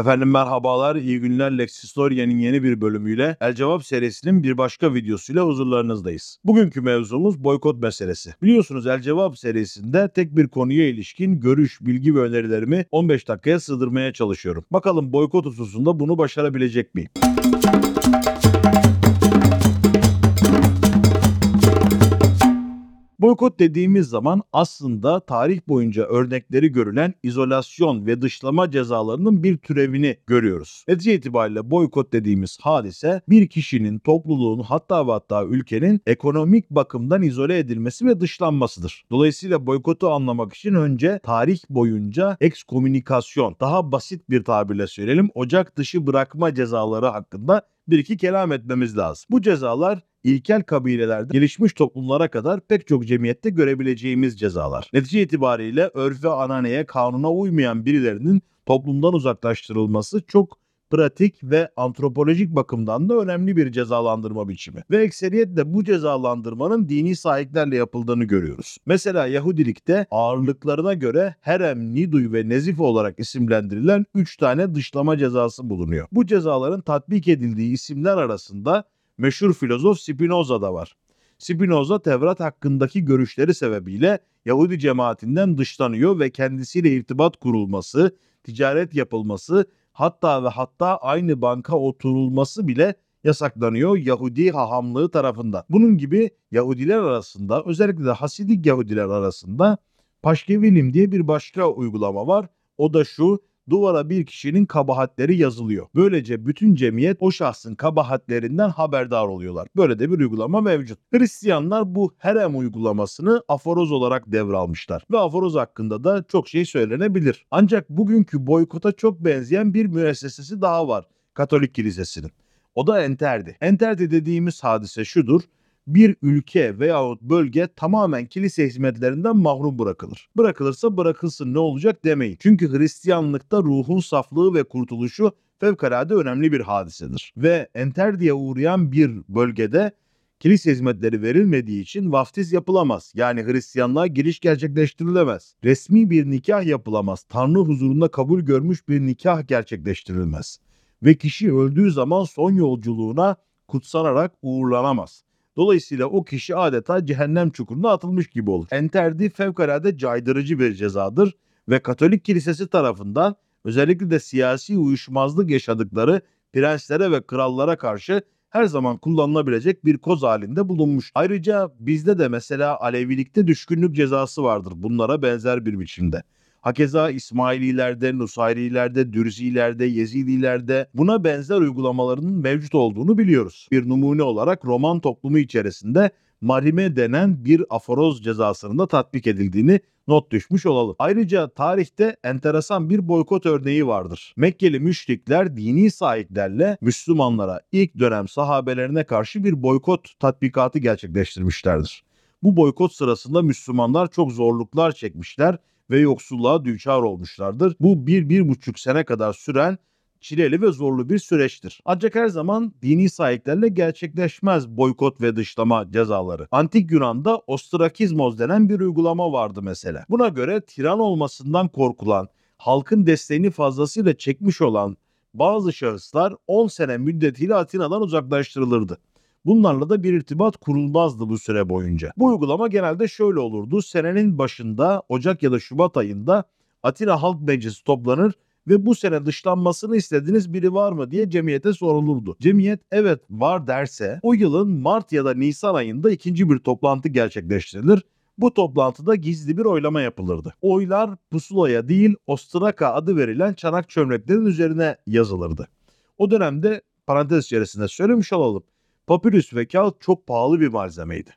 Efendim merhabalar, iyi günler. Lexistoria'nın yeni bir bölümüyle El Cevap serisinin bir başka videosuyla huzurlarınızdayız. Bugünkü mevzumuz boykot meselesi. Biliyorsunuz El Cevap serisinde tek bir konuya ilişkin görüş, bilgi ve önerilerimi 15 dakikaya sığdırmaya çalışıyorum. Bakalım boykot hususunda bunu başarabilecek miyim? Boykot dediğimiz zaman aslında tarih boyunca örnekleri görülen izolasyon ve dışlama cezalarının bir türevini görüyoruz. Netice itibariyle boykot dediğimiz hadise bir kişinin, topluluğun hatta ve hatta ülkenin ekonomik bakımdan izole edilmesi ve dışlanmasıdır. Dolayısıyla boykotu anlamak için önce tarih boyunca ekskomünikasyon, daha basit bir tabirle söyleyelim, ocak dışı bırakma cezaları hakkında bir iki kelam etmemiz lazım. Bu cezalar ilkel kabilelerde gelişmiş toplumlara kadar pek çok cemiyette görebileceğimiz cezalar. Netice itibariyle örfe, ananeye, kanuna uymayan birilerinin toplumdan uzaklaştırılması çok pratik ve antropolojik bakımdan da önemli bir cezalandırma biçimi. Ve ekseriyetle bu cezalandırmanın dini sahiplerle yapıldığını görüyoruz. Mesela Yahudilikte ağırlıklarına göre Herem, Niduy ve Nezif olarak isimlendirilen 3 tane dışlama cezası bulunuyor. Bu cezaların tatbik edildiği isimler arasında meşhur filozof Spinoza da var. Spinoza Tevrat hakkındaki görüşleri sebebiyle Yahudi cemaatinden dışlanıyor ve kendisiyle irtibat kurulması, ticaret yapılması, hatta ve hatta aynı banka oturulması bile yasaklanıyor Yahudi hahamlığı tarafından. Bunun gibi Yahudiler arasında özellikle de Hasidik Yahudiler arasında Paşkevilim diye bir başka uygulama var. O da şu duvara bir kişinin kabahatleri yazılıyor. Böylece bütün cemiyet o şahsın kabahatlerinden haberdar oluyorlar. Böyle de bir uygulama mevcut. Hristiyanlar bu herem uygulamasını aforoz olarak devralmışlar. Ve aforoz hakkında da çok şey söylenebilir. Ancak bugünkü boykota çok benzeyen bir müessesesi daha var. Katolik Kilisesi'nin. O da enterdi. Enterdi dediğimiz hadise şudur bir ülke veyahut bölge tamamen kilise hizmetlerinden mahrum bırakılır. Bırakılırsa bırakılsın ne olacak demeyin. Çünkü Hristiyanlıkta ruhun saflığı ve kurtuluşu fevkalade önemli bir hadisedir. Ve enter diye uğrayan bir bölgede kilise hizmetleri verilmediği için vaftiz yapılamaz. Yani Hristiyanlığa giriş gerçekleştirilemez. Resmi bir nikah yapılamaz. Tanrı huzurunda kabul görmüş bir nikah gerçekleştirilmez. Ve kişi öldüğü zaman son yolculuğuna kutsanarak uğurlanamaz. Dolayısıyla o kişi adeta cehennem çukuruna atılmış gibi olur. Enterdi fevkalade caydırıcı bir cezadır ve Katolik Kilisesi tarafından özellikle de siyasi uyuşmazlık yaşadıkları prenslere ve krallara karşı her zaman kullanılabilecek bir koz halinde bulunmuş. Ayrıca bizde de mesela Alevilikte düşkünlük cezası vardır bunlara benzer bir biçimde. Hakeza İsmaililerde, Nusayrilerde, Dürzilerde, Yezidilerde buna benzer uygulamaların mevcut olduğunu biliyoruz. Bir numune olarak Roman toplumu içerisinde marime denen bir aforoz cezasının da tatbik edildiğini not düşmüş olalım. Ayrıca tarihte enteresan bir boykot örneği vardır. Mekkeli müşrikler dini sahiplerle Müslümanlara ilk dönem sahabelerine karşı bir boykot tatbikatı gerçekleştirmişlerdir. Bu boykot sırasında Müslümanlar çok zorluklar çekmişler ve yoksulluğa düçar olmuşlardır. Bu bir, bir buçuk sene kadar süren çileli ve zorlu bir süreçtir. Ancak her zaman dini sahiplerle gerçekleşmez boykot ve dışlama cezaları. Antik Yunan'da ostrakizmos denen bir uygulama vardı mesela. Buna göre tiran olmasından korkulan, halkın desteğini fazlasıyla çekmiş olan bazı şahıslar 10 sene müddetiyle Atina'dan uzaklaştırılırdı. Bunlarla da bir irtibat kurulmazdı bu süre boyunca. Bu uygulama genelde şöyle olurdu. Senenin başında Ocak ya da Şubat ayında Atina Halk Meclisi toplanır ve bu sene dışlanmasını istediğiniz biri var mı diye cemiyete sorulurdu. Cemiyet evet var derse o yılın Mart ya da Nisan ayında ikinci bir toplantı gerçekleştirilir. Bu toplantıda gizli bir oylama yapılırdı. Oylar pusulaya değil Ostraka adı verilen çanak çömleklerin üzerine yazılırdı. O dönemde parantez içerisinde söylemiş olalım. Papyrus ve kağıt çok pahalı bir malzemeydi.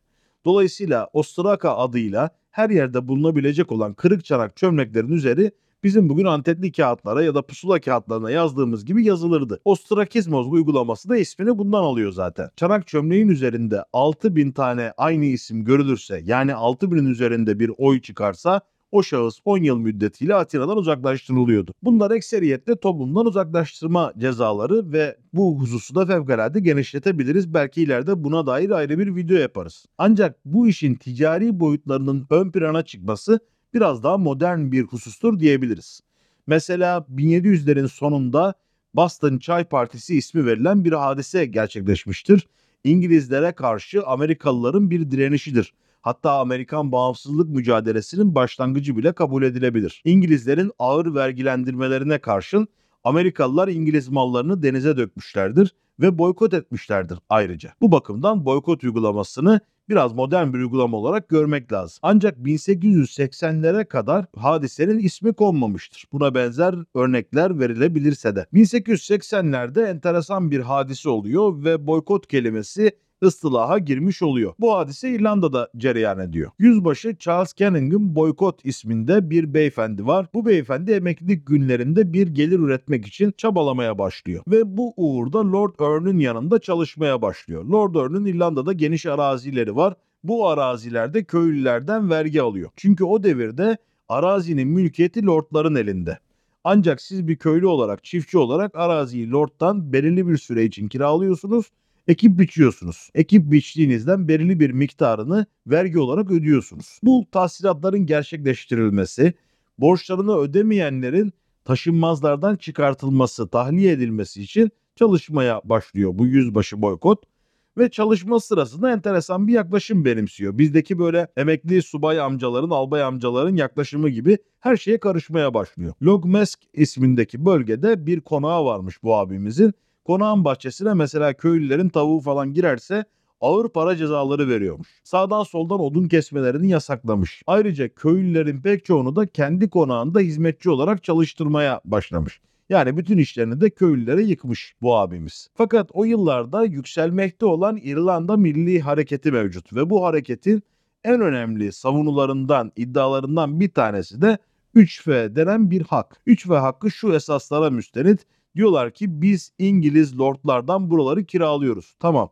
Dolayısıyla Ostraka adıyla her yerde bulunabilecek olan kırık çanak çömleklerin üzeri bizim bugün antetli kağıtlara ya da pusula kağıtlarına yazdığımız gibi yazılırdı. Ostrakizmos uygulaması da ismini bundan alıyor zaten. Çanak çömleğin üzerinde 6000 tane aynı isim görülürse yani 6000'in üzerinde bir oy çıkarsa o şahıs 10 yıl müddetiyle Atina'dan uzaklaştırılıyordu. Bunlar ekseriyetle toplumdan uzaklaştırma cezaları ve bu hususu da fevkalade genişletebiliriz. Belki ileride buna dair ayrı bir video yaparız. Ancak bu işin ticari boyutlarının ön plana çıkması biraz daha modern bir husustur diyebiliriz. Mesela 1700'lerin sonunda Boston Çay Partisi ismi verilen bir hadise gerçekleşmiştir. İngilizlere karşı Amerikalıların bir direnişidir. Hatta Amerikan bağımsızlık mücadelesinin başlangıcı bile kabul edilebilir. İngilizlerin ağır vergilendirmelerine karşın Amerikalılar İngiliz mallarını denize dökmüşlerdir ve boykot etmişlerdir ayrıca. Bu bakımdan boykot uygulamasını biraz modern bir uygulama olarak görmek lazım. Ancak 1880'lere kadar hadisenin ismi konmamıştır. Buna benzer örnekler verilebilirse de. 1880'lerde enteresan bir hadise oluyor ve boykot kelimesi ıstılaha girmiş oluyor. Bu hadise İrlanda'da cereyan ediyor. Yüzbaşı Charles Canning'in Boykot isminde bir beyefendi var. Bu beyefendi emeklilik günlerinde bir gelir üretmek için çabalamaya başlıyor. Ve bu uğurda Lord Ern'ün yanında çalışmaya başlıyor. Lord Ern'ün İrlanda'da geniş arazileri var. Bu arazilerde köylülerden vergi alıyor. Çünkü o devirde arazinin mülkiyeti lordların elinde. Ancak siz bir köylü olarak, çiftçi olarak araziyi lordtan belirli bir süre için kiralıyorsunuz ekip biçiyorsunuz. Ekip biçtiğinizden belirli bir miktarını vergi olarak ödüyorsunuz. Bu tahsilatların gerçekleştirilmesi, borçlarını ödemeyenlerin taşınmazlardan çıkartılması, tahliye edilmesi için çalışmaya başlıyor bu yüzbaşı boykot ve çalışma sırasında enteresan bir yaklaşım benimsiyor. Bizdeki böyle emekli subay amcaların, albay amcaların yaklaşımı gibi her şeye karışmaya başlıyor. Logmesk ismindeki bölgede bir konağı varmış bu abimizin konağın bahçesine mesela köylülerin tavuğu falan girerse ağır para cezaları veriyormuş. Sağdan soldan odun kesmelerini yasaklamış. Ayrıca köylülerin pek çoğunu da kendi konağında hizmetçi olarak çalıştırmaya başlamış. Yani bütün işlerini de köylülere yıkmış bu abimiz. Fakat o yıllarda yükselmekte olan İrlanda Milli Hareketi mevcut ve bu hareketin en önemli savunularından, iddialarından bir tanesi de 3F denen bir hak. 3F hakkı şu esaslara müstenit Diyorlar ki biz İngiliz lordlardan buraları kiralıyoruz. Tamam.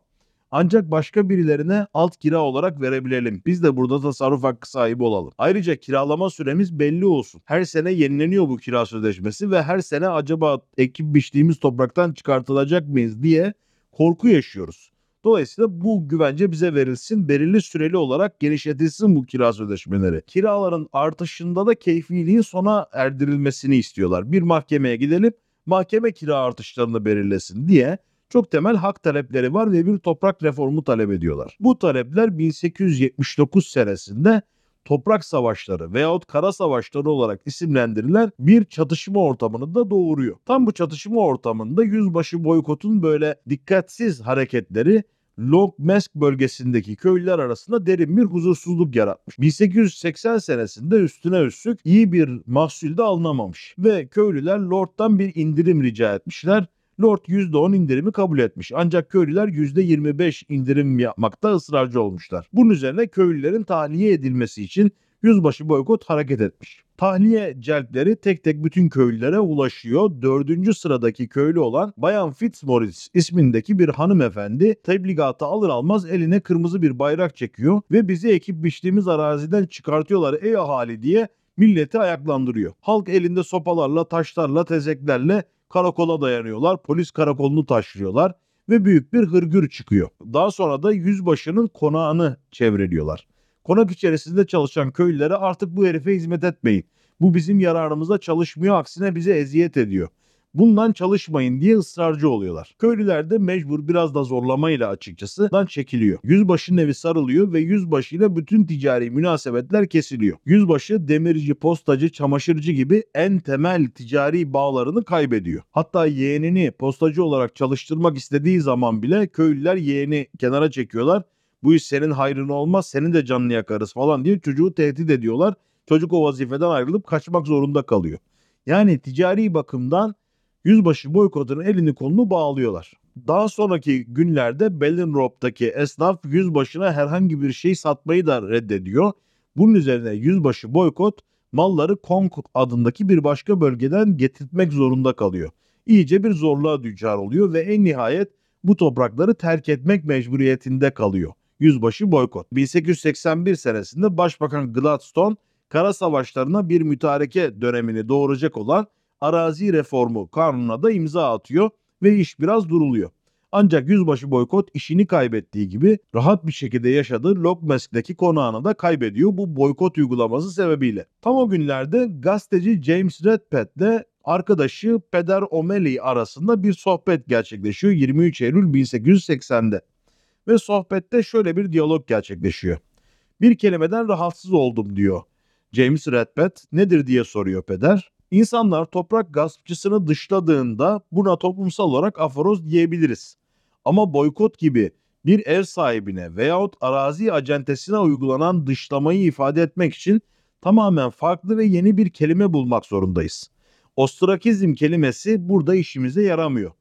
Ancak başka birilerine alt kira olarak verebilelim. Biz de burada tasarruf hakkı sahibi olalım. Ayrıca kiralama süremiz belli olsun. Her sene yenileniyor bu kira sözleşmesi ve her sene acaba ekip biçtiğimiz topraktan çıkartılacak mıyız diye korku yaşıyoruz. Dolayısıyla bu güvence bize verilsin, belirli süreli olarak genişletilsin bu kira sözleşmeleri. Kiraların artışında da keyfiliğin sona erdirilmesini istiyorlar. Bir mahkemeye gidelim, mahkeme kira artışlarını belirlesin diye çok temel hak talepleri var ve bir toprak reformu talep ediyorlar. Bu talepler 1879 senesinde toprak savaşları veyahut kara savaşları olarak isimlendirilen bir çatışma ortamını da doğuruyor. Tam bu çatışma ortamında yüzbaşı boykotun böyle dikkatsiz hareketleri Longmesk bölgesindeki köylüler arasında derin bir huzursuzluk yaratmış. 1880 senesinde üstüne üstlük iyi bir mahsul de alınamamış ve köylüler Lord'dan bir indirim rica etmişler. Lord %10 indirimi kabul etmiş. Ancak köylüler %25 indirim yapmakta ısrarcı olmuşlar. Bunun üzerine köylülerin tahliye edilmesi için yüzbaşı boykot hareket etmiş. Tahliye celpleri tek tek bütün köylülere ulaşıyor. Dördüncü sıradaki köylü olan Bayan Fitzmaurice ismindeki bir hanımefendi tebligatı alır almaz eline kırmızı bir bayrak çekiyor ve bizi ekip biçtiğimiz araziden çıkartıyorlar ey ahali diye milleti ayaklandırıyor. Halk elinde sopalarla, taşlarla, tezeklerle karakola dayanıyorlar. Polis karakolunu taşlıyorlar ve büyük bir hırgür çıkıyor. Daha sonra da yüzbaşının konağını çevreliyorlar. Konak içerisinde çalışan köylülere artık bu herife hizmet etmeyin. Bu bizim yararımıza çalışmıyor aksine bize eziyet ediyor. Bundan çalışmayın diye ısrarcı oluyorlar. Köylüler de mecbur biraz da zorlamayla açıkçası dan çekiliyor. Yüzbaşının evi sarılıyor ve yüzbaşıyla bütün ticari münasebetler kesiliyor. Yüzbaşı demirci, postacı, çamaşırcı gibi en temel ticari bağlarını kaybediyor. Hatta yeğenini postacı olarak çalıştırmak istediği zaman bile köylüler yeğeni kenara çekiyorlar bu iş senin hayrına olmaz senin de canını yakarız falan diye çocuğu tehdit ediyorlar. Çocuk o vazifeden ayrılıp kaçmak zorunda kalıyor. Yani ticari bakımdan yüzbaşı boykotun elini kolunu bağlıyorlar. Daha sonraki günlerde Bellenrop'taki esnaf yüzbaşına herhangi bir şey satmayı da reddediyor. Bunun üzerine yüzbaşı boykot malları Kong adındaki bir başka bölgeden getirtmek zorunda kalıyor. İyice bir zorluğa düçar oluyor ve en nihayet bu toprakları terk etmek mecburiyetinde kalıyor yüzbaşı boykot. 1881 senesinde Başbakan Gladstone kara savaşlarına bir mütareke dönemini doğuracak olan arazi reformu kanununa da imza atıyor ve iş biraz duruluyor. Ancak yüzbaşı boykot işini kaybettiği gibi rahat bir şekilde yaşadığı Lokmesk'teki konağını da kaybediyor bu boykot uygulaması sebebiyle. Tam o günlerde gazeteci James Redpath'le arkadaşı Peder O'Malley arasında bir sohbet gerçekleşiyor 23 Eylül 1880'de. Ve sohbette şöyle bir diyalog gerçekleşiyor. Bir kelimeden rahatsız oldum diyor. James Redpath nedir diye soruyor peder. İnsanlar toprak gaspçısını dışladığında buna toplumsal olarak aforoz diyebiliriz. Ama boykot gibi bir ev sahibine veyahut arazi acentesine uygulanan dışlamayı ifade etmek için tamamen farklı ve yeni bir kelime bulmak zorundayız. Ostrakizm kelimesi burada işimize yaramıyor.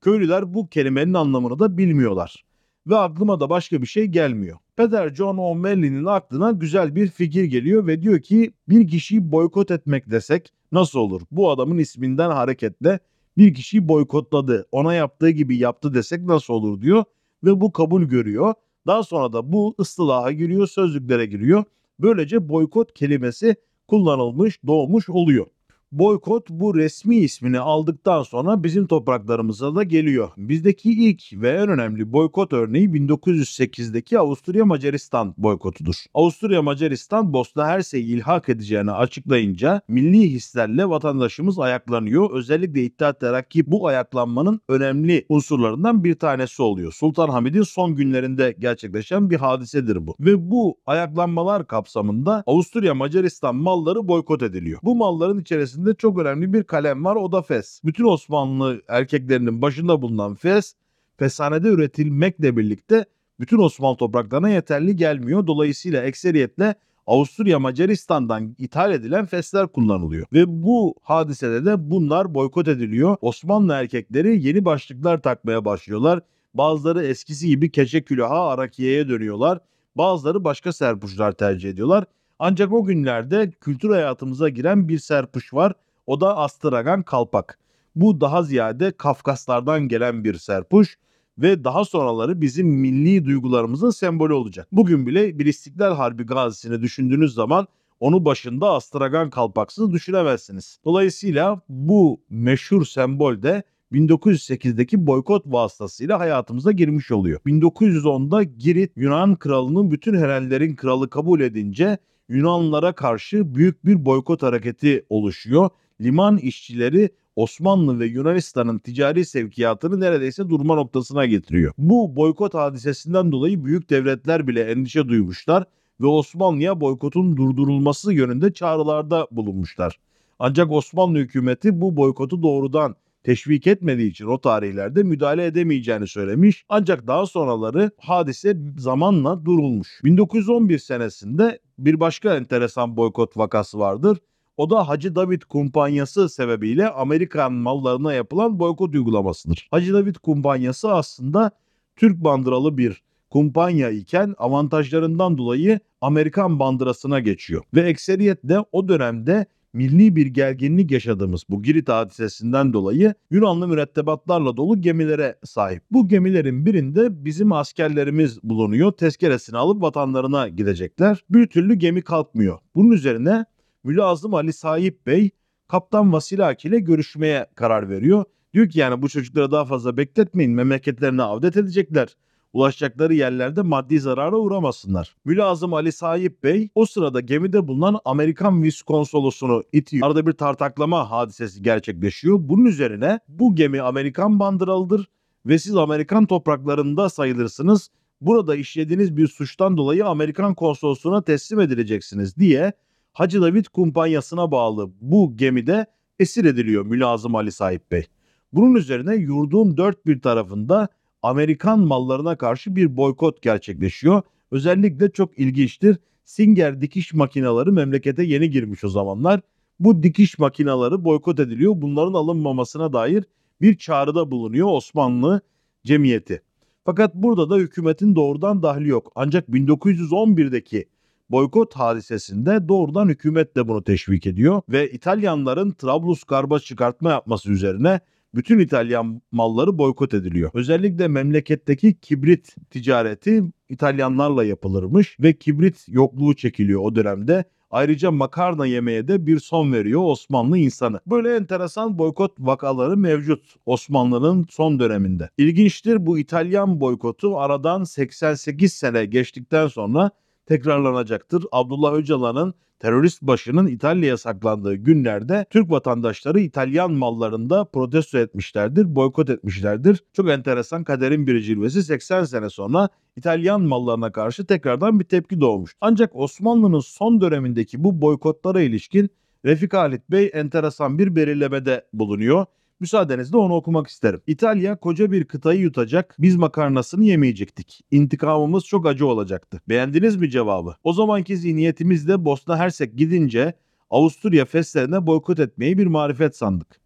Köylüler bu kelimenin anlamını da bilmiyorlar. Ve aklıma da başka bir şey gelmiyor. Peder John O'Malley'nin aklına güzel bir fikir geliyor ve diyor ki bir kişiyi boykot etmek desek nasıl olur? Bu adamın isminden hareketle bir kişiyi boykotladı, ona yaptığı gibi yaptı desek nasıl olur diyor ve bu kabul görüyor. Daha sonra da bu ıstılaha giriyor, sözlüklere giriyor. Böylece boykot kelimesi kullanılmış, doğmuş oluyor. Boykot bu resmi ismini aldıktan sonra bizim topraklarımıza da geliyor. Bizdeki ilk ve en önemli boykot örneği 1908'deki Avusturya Macaristan boykotudur. Avusturya Macaristan Bosna Hersey'i ilhak edeceğini açıklayınca milli hislerle vatandaşımız ayaklanıyor. Özellikle İttihat Terakki bu ayaklanmanın önemli unsurlarından bir tanesi oluyor. Sultan Hamid'in son günlerinde gerçekleşen bir hadisedir bu. Ve bu ayaklanmalar kapsamında Avusturya Macaristan malları boykot ediliyor. Bu malların içerisinde içerisinde çok önemli bir kalem var o da fes. Bütün Osmanlı erkeklerinin başında bulunan fes feshanede üretilmekle birlikte bütün Osmanlı topraklarına yeterli gelmiyor. Dolayısıyla ekseriyetle Avusturya Macaristan'dan ithal edilen fesler kullanılıyor. Ve bu hadisede de bunlar boykot ediliyor. Osmanlı erkekleri yeni başlıklar takmaya başlıyorlar. Bazıları eskisi gibi keçe külaha arakiyeye dönüyorlar. Bazıları başka serpuşlar tercih ediyorlar. Ancak o günlerde kültür hayatımıza giren bir serpuş var. O da astragan kalpak. Bu daha ziyade Kafkaslardan gelen bir serpuş ve daha sonraları bizim milli duygularımızın sembolü olacak. Bugün bile bir İstiklal Harbi gazisini düşündüğünüz zaman onu başında astragan kalpaksız düşünemezsiniz. Dolayısıyla bu meşhur sembol de 1908'deki boykot vasıtasıyla hayatımıza girmiş oluyor. 1910'da Girit Yunan kralının bütün herhallerin kralı kabul edince Yunanlılara karşı büyük bir boykot hareketi oluşuyor. Liman işçileri Osmanlı ve Yunanistan'ın ticari sevkiyatını neredeyse durma noktasına getiriyor. Bu boykot hadisesinden dolayı büyük devletler bile endişe duymuşlar ve Osmanlı'ya boykotun durdurulması yönünde çağrılarda bulunmuşlar. Ancak Osmanlı hükümeti bu boykotu doğrudan teşvik etmediği için o tarihlerde müdahale edemeyeceğini söylemiş. Ancak daha sonraları hadise zamanla durulmuş. 1911 senesinde bir başka enteresan boykot vakası vardır. O da Hacı David kumpanyası sebebiyle Amerikan mallarına yapılan boykot uygulamasıdır. Hacı David kumpanyası aslında Türk bandıralı bir kumpanya iken avantajlarından dolayı Amerikan bandırasına geçiyor. Ve ekseriyetle o dönemde milli bir gerginlik yaşadığımız bu Girit hadisesinden dolayı Yunanlı mürettebatlarla dolu gemilere sahip. Bu gemilerin birinde bizim askerlerimiz bulunuyor. Tezkeresini alıp vatanlarına gidecekler. Bir türlü gemi kalkmıyor. Bunun üzerine Mülazım Ali Sahip Bey Kaptan Vasilaki ile görüşmeye karar veriyor. Diyor ki yani bu çocukları daha fazla bekletmeyin memleketlerine avdet edecekler ulaşacakları yerlerde maddi zarara uğramasınlar. Mülazım Ali Sahip Bey o sırada gemide bulunan Amerikan Viskonsolosunu itiyor. Arada bir tartaklama hadisesi gerçekleşiyor. Bunun üzerine bu gemi Amerikan bandıralıdır ve siz Amerikan topraklarında sayılırsınız. Burada işlediğiniz bir suçtan dolayı Amerikan konsolosluğuna teslim edileceksiniz diye Hacı David kumpanyasına bağlı bu gemide esir ediliyor Mülazım Ali Sahip Bey. Bunun üzerine yurdun dört bir tarafında Amerikan mallarına karşı bir boykot gerçekleşiyor. Özellikle çok ilginçtir. Singer dikiş makineleri memlekete yeni girmiş o zamanlar. Bu dikiş makineleri boykot ediliyor. Bunların alınmamasına dair bir çağrıda bulunuyor Osmanlı cemiyeti. Fakat burada da hükümetin doğrudan dahli yok. Ancak 1911'deki boykot hadisesinde doğrudan hükümet de bunu teşvik ediyor ve İtalyanların Trablusgarp'a çıkartma yapması üzerine bütün İtalyan malları boykot ediliyor. Özellikle memleketteki kibrit ticareti İtalyanlarla yapılırmış ve kibrit yokluğu çekiliyor o dönemde. Ayrıca makarna yemeye de bir son veriyor Osmanlı insanı. Böyle enteresan boykot vakaları mevcut Osmanlı'nın son döneminde. İlginçtir bu İtalyan boykotu aradan 88 sene geçtikten sonra tekrarlanacaktır. Abdullah Öcalan'ın terörist başının İtalya'ya saklandığı günlerde Türk vatandaşları İtalyan mallarında protesto etmişlerdir, boykot etmişlerdir. Çok enteresan kaderin bir cilvesi 80 sene sonra İtalyan mallarına karşı tekrardan bir tepki doğmuş. Ancak Osmanlı'nın son dönemindeki bu boykotlara ilişkin Refik Halit Bey enteresan bir belirlemede bulunuyor. Müsaadenizle onu okumak isterim. İtalya koca bir kıtayı yutacak, biz makarnasını yemeyecektik. İntikamımız çok acı olacaktı. Beğendiniz mi cevabı? O zamanki zihniyetimizde Bosna Hersek gidince Avusturya festlerine boykot etmeyi bir marifet sandık.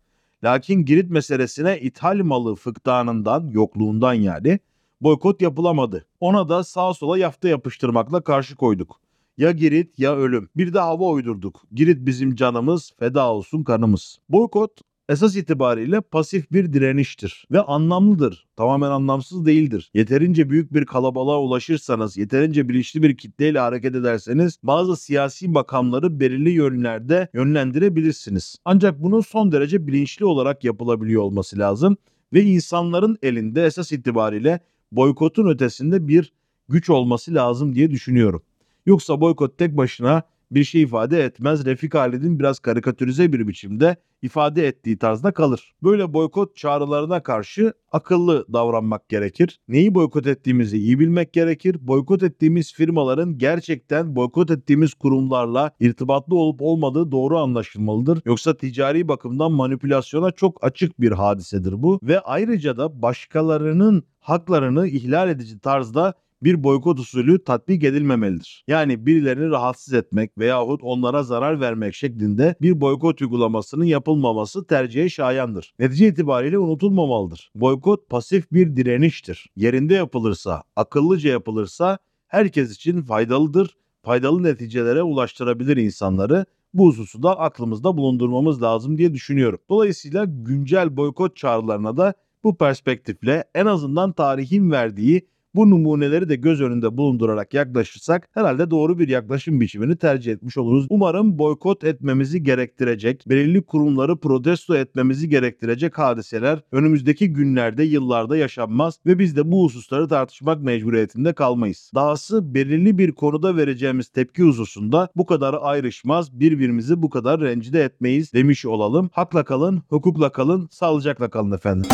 Lakin Girit meselesine ithal malı fıktanından, yokluğundan yani boykot yapılamadı. Ona da sağa sola yafta yapıştırmakla karşı koyduk. Ya Girit ya ölüm. Bir de hava uydurduk. Girit bizim canımız, feda olsun kanımız. Boykot esas itibariyle pasif bir direniştir ve anlamlıdır. Tamamen anlamsız değildir. Yeterince büyük bir kalabalığa ulaşırsanız, yeterince bilinçli bir kitleyle hareket ederseniz bazı siyasi makamları belirli yönlerde yönlendirebilirsiniz. Ancak bunun son derece bilinçli olarak yapılabiliyor olması lazım ve insanların elinde esas itibariyle boykotun ötesinde bir güç olması lazım diye düşünüyorum. Yoksa boykot tek başına bir şey ifade etmez. Refik Halid'in biraz karikatürize bir biçimde ifade ettiği tarzda kalır. Böyle boykot çağrılarına karşı akıllı davranmak gerekir. Neyi boykot ettiğimizi iyi bilmek gerekir. Boykot ettiğimiz firmaların gerçekten boykot ettiğimiz kurumlarla irtibatlı olup olmadığı doğru anlaşılmalıdır. Yoksa ticari bakımdan manipülasyona çok açık bir hadisedir bu ve ayrıca da başkalarının haklarını ihlal edici tarzda bir boykot usulü tatbik edilmemelidir. Yani birilerini rahatsız etmek veyahut onlara zarar vermek şeklinde bir boykot uygulamasının yapılmaması tercihe şayandır. Netice itibariyle unutulmamalıdır. Boykot pasif bir direniştir. Yerinde yapılırsa, akıllıca yapılırsa herkes için faydalıdır. Faydalı neticelere ulaştırabilir insanları. Bu hususu da aklımızda bulundurmamız lazım diye düşünüyorum. Dolayısıyla güncel boykot çağrılarına da bu perspektifle en azından tarihin verdiği bu numuneleri de göz önünde bulundurarak yaklaşırsak herhalde doğru bir yaklaşım biçimini tercih etmiş oluruz. Umarım boykot etmemizi gerektirecek, belirli kurumları protesto etmemizi gerektirecek hadiseler önümüzdeki günlerde, yıllarda yaşanmaz ve biz de bu hususları tartışmak mecburiyetinde kalmayız. Dahası belirli bir konuda vereceğimiz tepki hususunda bu kadar ayrışmaz, birbirimizi bu kadar rencide etmeyiz demiş olalım. Hakla kalın, hukukla kalın, sağlıcakla kalın efendim.